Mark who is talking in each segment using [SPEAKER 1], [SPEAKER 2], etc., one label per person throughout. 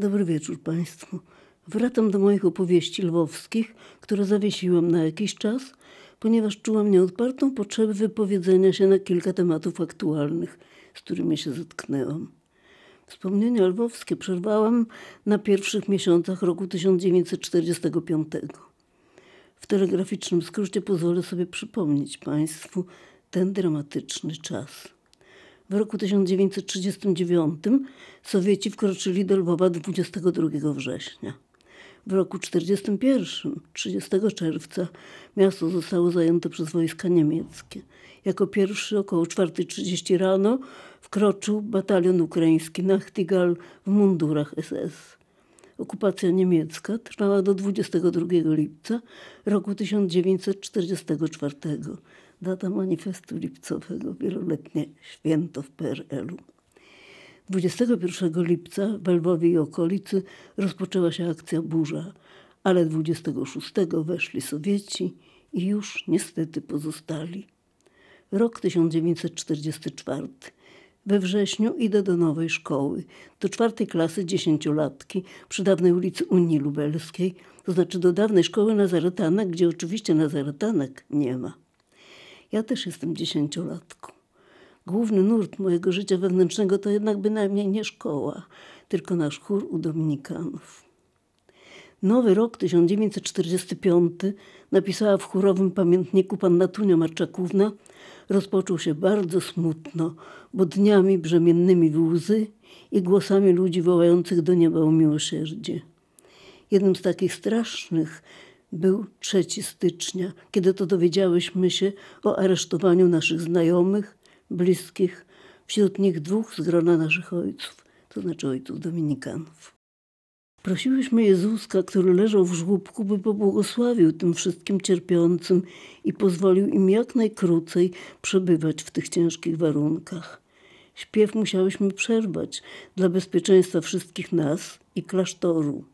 [SPEAKER 1] Dobry wieczór Państwu. Wracam do moich opowieści lwowskich, które zawiesiłam na jakiś czas, ponieważ czułam nieodpartą potrzebę wypowiedzenia się na kilka tematów aktualnych, z którymi się zetknęłam. Wspomnienia lwowskie przerwałam na pierwszych miesiącach roku 1945. W telegraficznym skrócie pozwolę sobie przypomnieć Państwu ten dramatyczny czas. W roku 1939 Sowieci wkroczyli do Lwowa 22 września. W roku 1941, 30 czerwca, miasto zostało zajęte przez wojska niemieckie. Jako pierwszy około 4.30 rano wkroczył batalion ukraiński Nachtigal w mundurach SS. Okupacja niemiecka trwała do 22 lipca roku 1944 data manifestu lipcowego, wieloletnie święto w PRL-u. 21 lipca w Lwowie i okolicy rozpoczęła się akcja Burza, ale 26 weszli Sowieci i już niestety pozostali. Rok 1944. We wrześniu idę do nowej szkoły, do czwartej klasy dziesięciolatki przy dawnej ulicy Unii Lubelskiej, to znaczy do dawnej szkoły Nazaretanek, gdzie oczywiście Nazaretanek nie ma. Ja też jestem dziesięciolatką. Główny nurt mojego życia wewnętrznego to jednak bynajmniej nie szkoła, tylko nasz chór u Dominikanów. Nowy rok 1945 napisała w chórowym pamiętniku panna Tunia Marczakówna, rozpoczął się bardzo smutno, bo dniami brzemiennymi w łzy i głosami ludzi wołających do nieba o miłosierdzie. Jednym z takich strasznych był 3 stycznia, kiedy to dowiedziałyśmy się o aresztowaniu naszych znajomych, bliskich, wśród nich dwóch z grona naszych ojców, to znaczy ojców dominikanów. Prosiłyśmy Jezuska, który leżał w żłóbku, by pobłogosławił tym wszystkim cierpiącym i pozwolił im jak najkrócej przebywać w tych ciężkich warunkach. Śpiew musiałyśmy przerwać dla bezpieczeństwa wszystkich nas i klasztoru.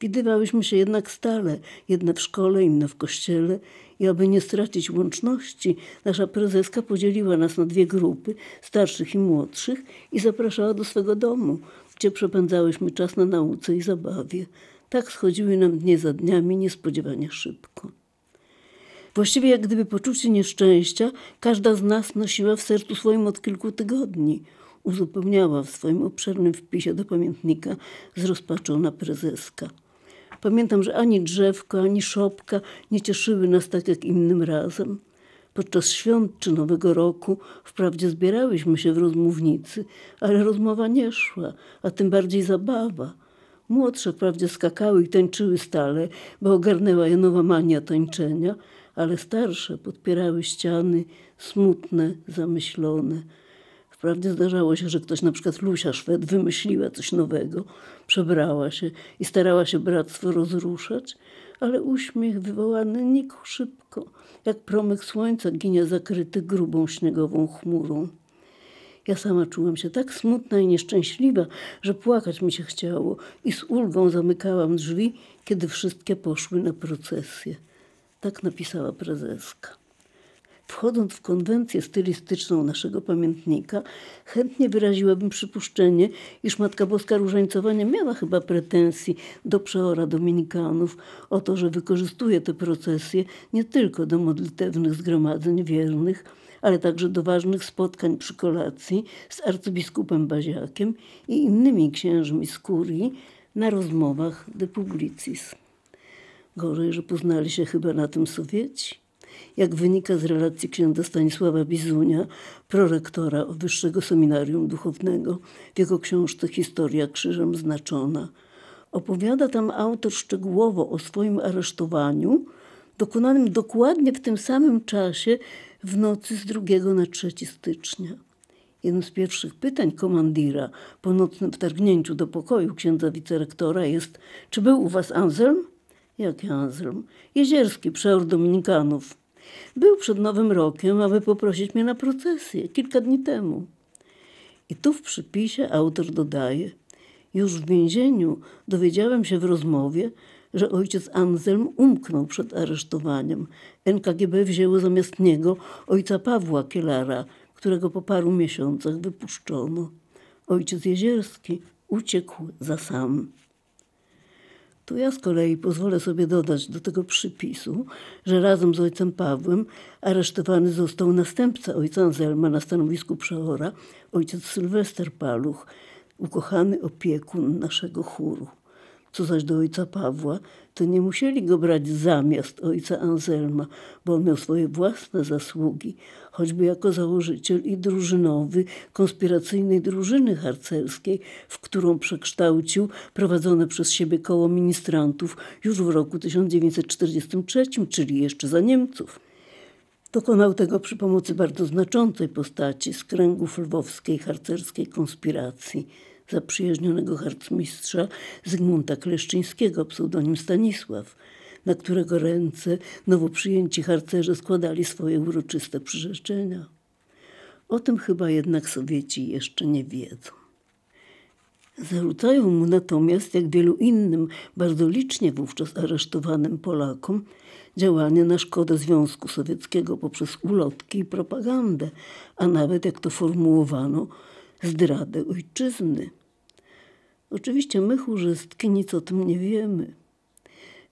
[SPEAKER 1] Widywałyśmy się jednak stale, jedne w szkole, inne w kościele i aby nie stracić łączności, nasza prezeska podzieliła nas na dwie grupy, starszych i młodszych i zapraszała do swego domu, gdzie przepędzałyśmy czas na nauce i zabawie. Tak schodziły nam dnie za dniami niespodziewanie szybko. Właściwie jak gdyby poczucie nieszczęścia każda z nas nosiła w sercu swoim od kilku tygodni. Uzupełniała w swoim obszernym wpisie do pamiętnika zrozpaczona prezeska. Pamiętam, że ani drzewko, ani szopka nie cieszyły nas tak jak innym razem. Podczas świąt czy Nowego Roku wprawdzie zbierałyśmy się w rozmównicy, ale rozmowa nie szła, a tym bardziej zabawa. Młodsze wprawdzie skakały i tańczyły stale, bo ogarnęła je nowa mania tańczenia, ale starsze podpierały ściany, smutne, zamyślone. Wprawdzie zdarzało się, że ktoś, na przykład Lusia Szwed, wymyśliła coś nowego, przebrała się i starała się bractwo rozruszać, ale uśmiech wywołany nikł szybko, jak promyk słońca ginie zakryty grubą śniegową chmurą. Ja sama czułam się tak smutna i nieszczęśliwa, że płakać mi się chciało i z ulgą zamykałam drzwi, kiedy wszystkie poszły na procesję. Tak napisała prezeska. Wchodząc w konwencję stylistyczną naszego pamiętnika, chętnie wyraziłabym przypuszczenie, iż Matka Boska Różańcowa nie miała chyba pretensji do przeora dominikanów o to, że wykorzystuje te procesje nie tylko do modlitewnych zgromadzeń wiernych, ale także do ważnych spotkań przy kolacji z arcybiskupem Baziakiem i innymi księżmi z kurii na rozmowach de publicis. Gorzej, że poznali się chyba na tym Sowieci jak wynika z relacji księdza Stanisława Bizunia, prorektora Wyższego Seminarium Duchownego, w jego książce Historia krzyżem znaczona. Opowiada tam autor szczegółowo o swoim aresztowaniu, dokonanym dokładnie w tym samym czasie w nocy z 2 na 3 stycznia. Jednym z pierwszych pytań komandira po nocnym wtargnięciu do pokoju księdza wicerektora jest: Czy był u was Anselm? Jaki Anselm? Jezierski, przeor Dominikanów. Był przed Nowym Rokiem, aby poprosić mnie na procesję kilka dni temu. I tu w przypisie autor dodaje: Już w więzieniu dowiedziałem się w rozmowie, że ojciec Anselm umknął przed aresztowaniem. NKGB wzięło zamiast niego ojca Pawła Kielara, którego po paru miesiącach wypuszczono. Ojciec Jezierski Uciekł za sam. To ja z kolei pozwolę sobie dodać do tego przypisu, że razem z ojcem Pawłem aresztowany został następca ojca Anselma na stanowisku przeora, ojciec Sylwester Paluch, ukochany opiekun naszego chóru. Co zaś do ojca Pawła, to nie musieli go brać zamiast ojca Anselma, bo on miał swoje własne zasługi, choćby jako założyciel i drużynowy konspiracyjnej drużyny harcerskiej, w którą przekształcił prowadzone przez siebie koło ministrantów już w roku 1943, czyli jeszcze za Niemców. Dokonał tego przy pomocy bardzo znaczącej postaci z kręgów lwowskiej harcerskiej konspiracji – zaprzyjaźnionego harcmistrza Zygmunta Kleszczyńskiego, pseudonim Stanisław, na którego ręce nowo przyjęci harcerze składali swoje uroczyste przyrzeczenia. O tym chyba jednak Sowieci jeszcze nie wiedzą. Zarzucają mu natomiast, jak wielu innym, bardzo licznie wówczas aresztowanym Polakom, działanie na szkodę Związku Sowieckiego poprzez ulotki i propagandę, a nawet, jak to formułowano, zdradę ojczyzny. Oczywiście my, chórzystki, nic o tym nie wiemy.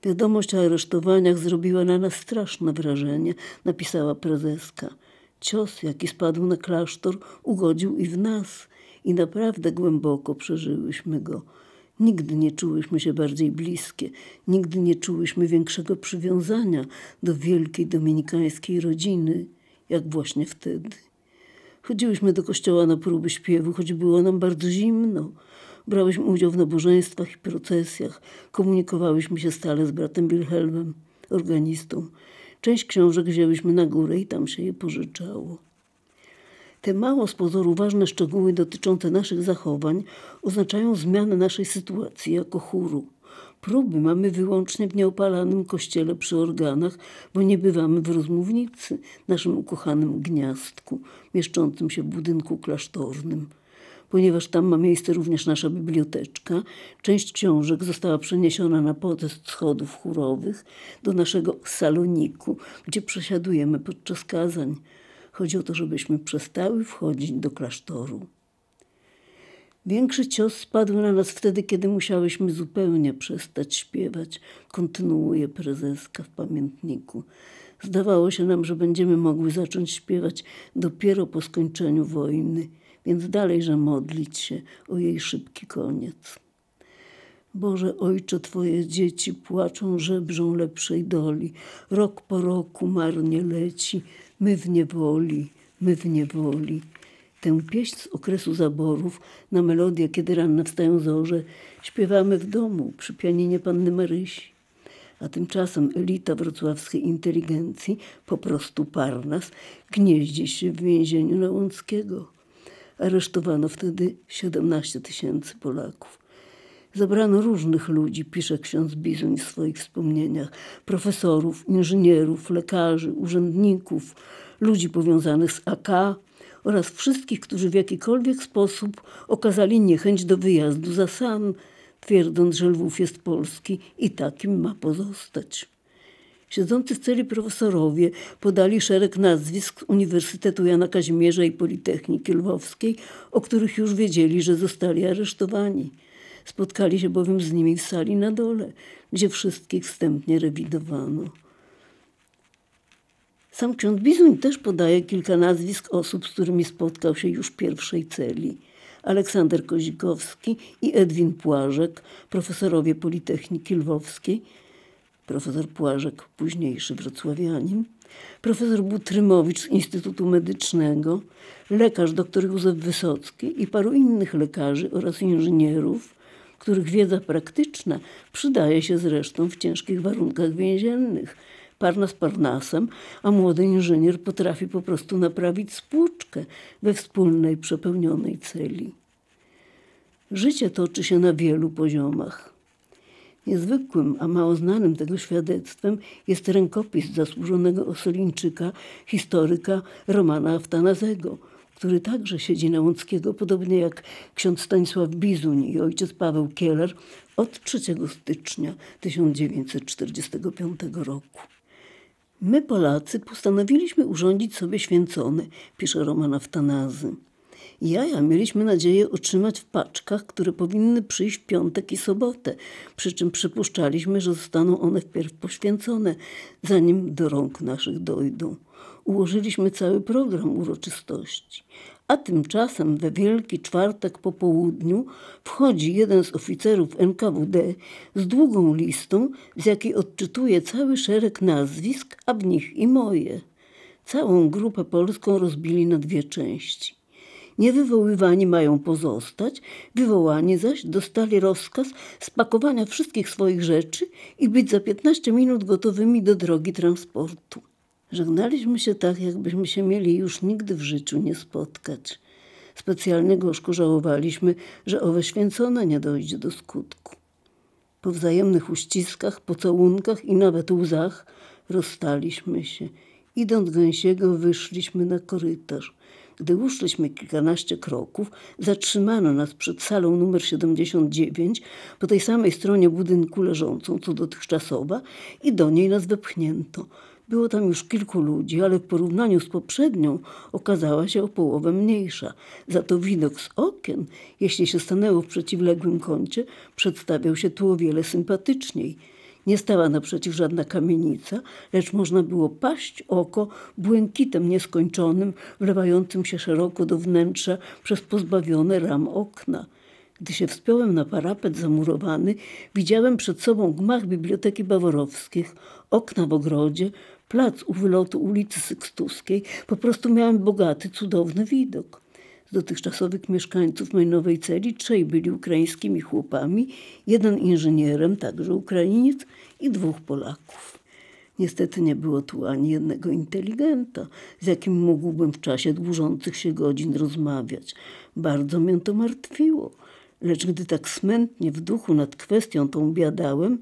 [SPEAKER 1] Wiadomość o aresztowaniach zrobiła na nas straszne wrażenie, napisała prezeska. Cios, jaki spadł na klasztor, ugodził i w nas i naprawdę głęboko przeżyłyśmy go. Nigdy nie czułyśmy się bardziej bliskie, nigdy nie czułyśmy większego przywiązania do wielkiej dominikańskiej rodziny, jak właśnie wtedy. Chodziłyśmy do kościoła na próby śpiewu, choć było nam bardzo zimno. Brałyśmy udział w nabożeństwach i procesjach. Komunikowałyśmy się stale z bratem Wilhelmem, organistą. Część książek wzięłyśmy na górę i tam się je pożyczało. Te mało z pozoru ważne szczegóły dotyczące naszych zachowań oznaczają zmianę naszej sytuacji jako chóru. Próby mamy wyłącznie w nieopalanym kościele przy organach, bo nie bywamy w rozmównicy, naszym ukochanym gniazdku, mieszczącym się w budynku klasztornym ponieważ tam ma miejsce również nasza biblioteczka. Część książek została przeniesiona na podest schodów chórowych do naszego saloniku, gdzie przesiadujemy podczas kazań. Chodzi o to, żebyśmy przestały wchodzić do klasztoru. Większy cios spadł na nas wtedy, kiedy musiałyśmy zupełnie przestać śpiewać, kontynuuje prezeska w pamiętniku. Zdawało się nam, że będziemy mogły zacząć śpiewać dopiero po skończeniu wojny więc dalejże modlić się o jej szybki koniec. Boże Ojcze, Twoje dzieci płaczą, żebrzą lepszej doli. Rok po roku marnie leci, my w niewoli, my w niewoli. Tę pieśń z okresu zaborów na melodię, kiedy ranne wstają zorze, śpiewamy w domu przy pianinie Panny Marysi. A tymczasem elita wrocławskiej inteligencji, po prostu Parnas, gnieździ się w więzieniu Lełąckiego. Aresztowano wtedy 17 tysięcy Polaków. Zabrano różnych ludzi, pisze ksiądz Bizuń w swoich wspomnieniach, profesorów, inżynierów, lekarzy, urzędników, ludzi powiązanych z AK oraz wszystkich, którzy w jakikolwiek sposób okazali niechęć do wyjazdu za sam, twierdząc, że Lwów jest polski i takim ma pozostać. Siedzący w celi profesorowie podali szereg nazwisk Uniwersytetu Jana Kazimierza i Politechniki Lwowskiej, o których już wiedzieli, że zostali aresztowani. Spotkali się bowiem z nimi w sali na dole, gdzie wszystkich wstępnie rewidowano. Sam ksiądz Bizuń też podaje kilka nazwisk osób, z którymi spotkał się już w pierwszej celi. Aleksander Kozikowski i Edwin Płażek, profesorowie Politechniki Lwowskiej, profesor Płażek, późniejszy wrocławianin, profesor Butrymowicz z Instytutu Medycznego, lekarz dr Józef Wysocki i paru innych lekarzy oraz inżynierów, których wiedza praktyczna przydaje się zresztą w ciężkich warunkach więziennych. Parnas parnasem, a młody inżynier potrafi po prostu naprawić spłuczkę we wspólnej przepełnionej celi. Życie toczy się na wielu poziomach. Niezwykłym, a mało znanym tego świadectwem jest rękopis zasłużonego Osolińczyka, historyka Romana Aftanazego, który także siedzi na Łąckiego, podobnie jak ksiądz Stanisław Bizuń i ojciec Paweł Kieler od 3 stycznia 1945 roku. My, Polacy, postanowiliśmy urządzić sobie święcony, pisze Roman Aftanazy. Jaja mieliśmy nadzieję otrzymać w paczkach, które powinny przyjść w piątek i sobotę, przy czym przypuszczaliśmy, że zostaną one wpierw poświęcone, zanim do rąk naszych dojdą. Ułożyliśmy cały program uroczystości. A tymczasem we Wielki Czwartek po południu wchodzi jeden z oficerów NKWD z długą listą, z jakiej odczytuje cały szereg nazwisk, a w nich i moje. Całą grupę polską rozbili na dwie części. Niewywoływani mają pozostać, wywołani zaś dostali rozkaz spakowania wszystkich swoich rzeczy i być za 15 minut gotowymi do drogi transportu. Żegnaliśmy się tak, jakbyśmy się mieli już nigdy w życiu nie spotkać. Specjalnie gorzko żałowaliśmy, że owe święcone nie dojdzie do skutku. Po wzajemnych uściskach, pocałunkach i nawet łzach rozstaliśmy się. Idąc gęsiego, wyszliśmy na korytarz. Gdy uszliśmy kilkanaście kroków, zatrzymano nas przed salą numer 79, po tej samej stronie budynku leżącą, co dotychczasowa, i do niej nas wepchnięto. Było tam już kilku ludzi, ale w porównaniu z poprzednią okazała się o połowę mniejsza. Za to widok z okien, jeśli się stanęło w przeciwległym kącie, przedstawiał się tu o wiele sympatyczniej. Nie stała naprzeciw żadna kamienica, lecz można było paść oko błękitem nieskończonym, wlewającym się szeroko do wnętrza przez pozbawione ram okna. Gdy się wspiąłem na parapet zamurowany, widziałem przed sobą gmach Biblioteki Baworowskich, okna w ogrodzie, plac u wylotu ulicy Sykstuskiej. Po prostu miałem bogaty, cudowny widok. Z dotychczasowych mieszkańców mojej nowej celi trzej byli ukraińskimi chłopami, jeden inżynierem, także Ukrainiec i dwóch Polaków. Niestety nie było tu ani jednego inteligenta, z jakim mógłbym w czasie dłużących się godzin rozmawiać. Bardzo mnie to martwiło. Lecz gdy tak smętnie w duchu nad kwestią tą biadałem,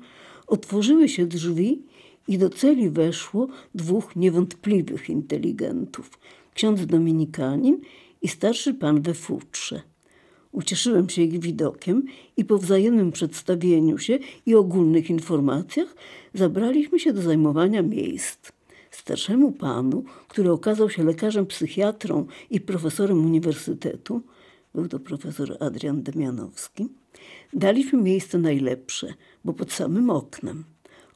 [SPEAKER 1] otworzyły się drzwi i do celi weszło dwóch niewątpliwych inteligentów. Ksiądz Dominikanin i starszy pan we futrze. Ucieszyłem się ich widokiem i po wzajemnym przedstawieniu się i ogólnych informacjach zabraliśmy się do zajmowania miejsc. Starszemu panu, który okazał się lekarzem psychiatrą i profesorem uniwersytetu, był to profesor Adrian Demianowski, daliśmy miejsce najlepsze, bo pod samym oknem.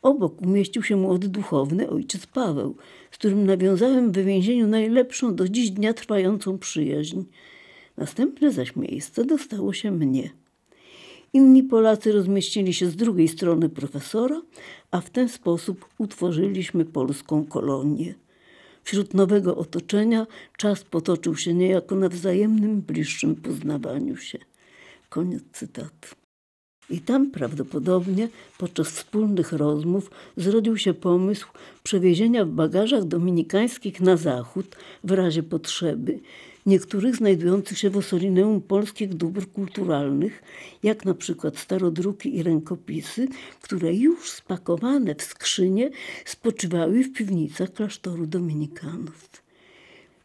[SPEAKER 1] Obok umieścił się młody duchowny ojciec Paweł, z którym nawiązałem w więzieniu najlepszą do dziś dnia trwającą przyjaźń. Następne zaś miejsce dostało się mnie. Inni Polacy rozmieścili się z drugiej strony profesora, a w ten sposób utworzyliśmy polską kolonię. Wśród nowego otoczenia czas potoczył się niejako na wzajemnym, bliższym poznawaniu się. Koniec cytatu. I tam prawdopodobnie podczas wspólnych rozmów zrodził się pomysł przewiezienia w bagażach dominikańskich na zachód w razie potrzeby niektórych znajdujących się w Ossolineum polskich dóbr kulturalnych, jak na przykład starodruki i rękopisy, które już spakowane w skrzynie spoczywały w piwnicach klasztoru dominikanów.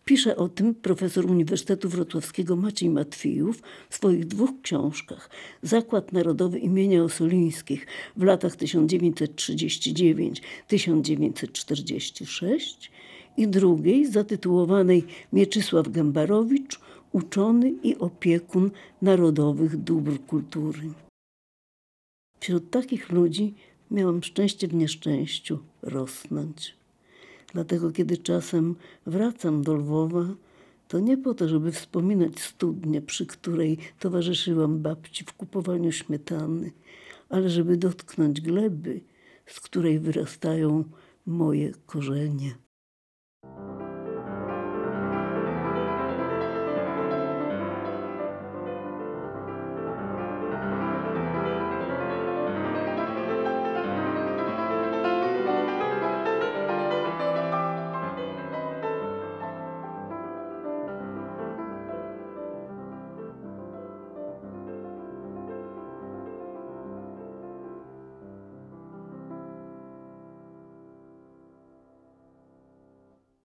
[SPEAKER 1] Pisze o tym profesor Uniwersytetu Wrocławskiego Maciej Matwijów w swoich dwóch książkach Zakład Narodowy imienia Osolińskich w latach 1939-1946 i drugiej zatytułowanej Mieczysław Gębarowicz, uczony i opiekun narodowych dóbr kultury. Wśród takich ludzi miałam szczęście w nieszczęściu rosnąć. Dlatego, kiedy czasem wracam do Lwowa, to nie po to, żeby wspominać studnię, przy której towarzyszyłam babci w kupowaniu śmietany, ale żeby dotknąć gleby, z której wyrastają moje korzenie.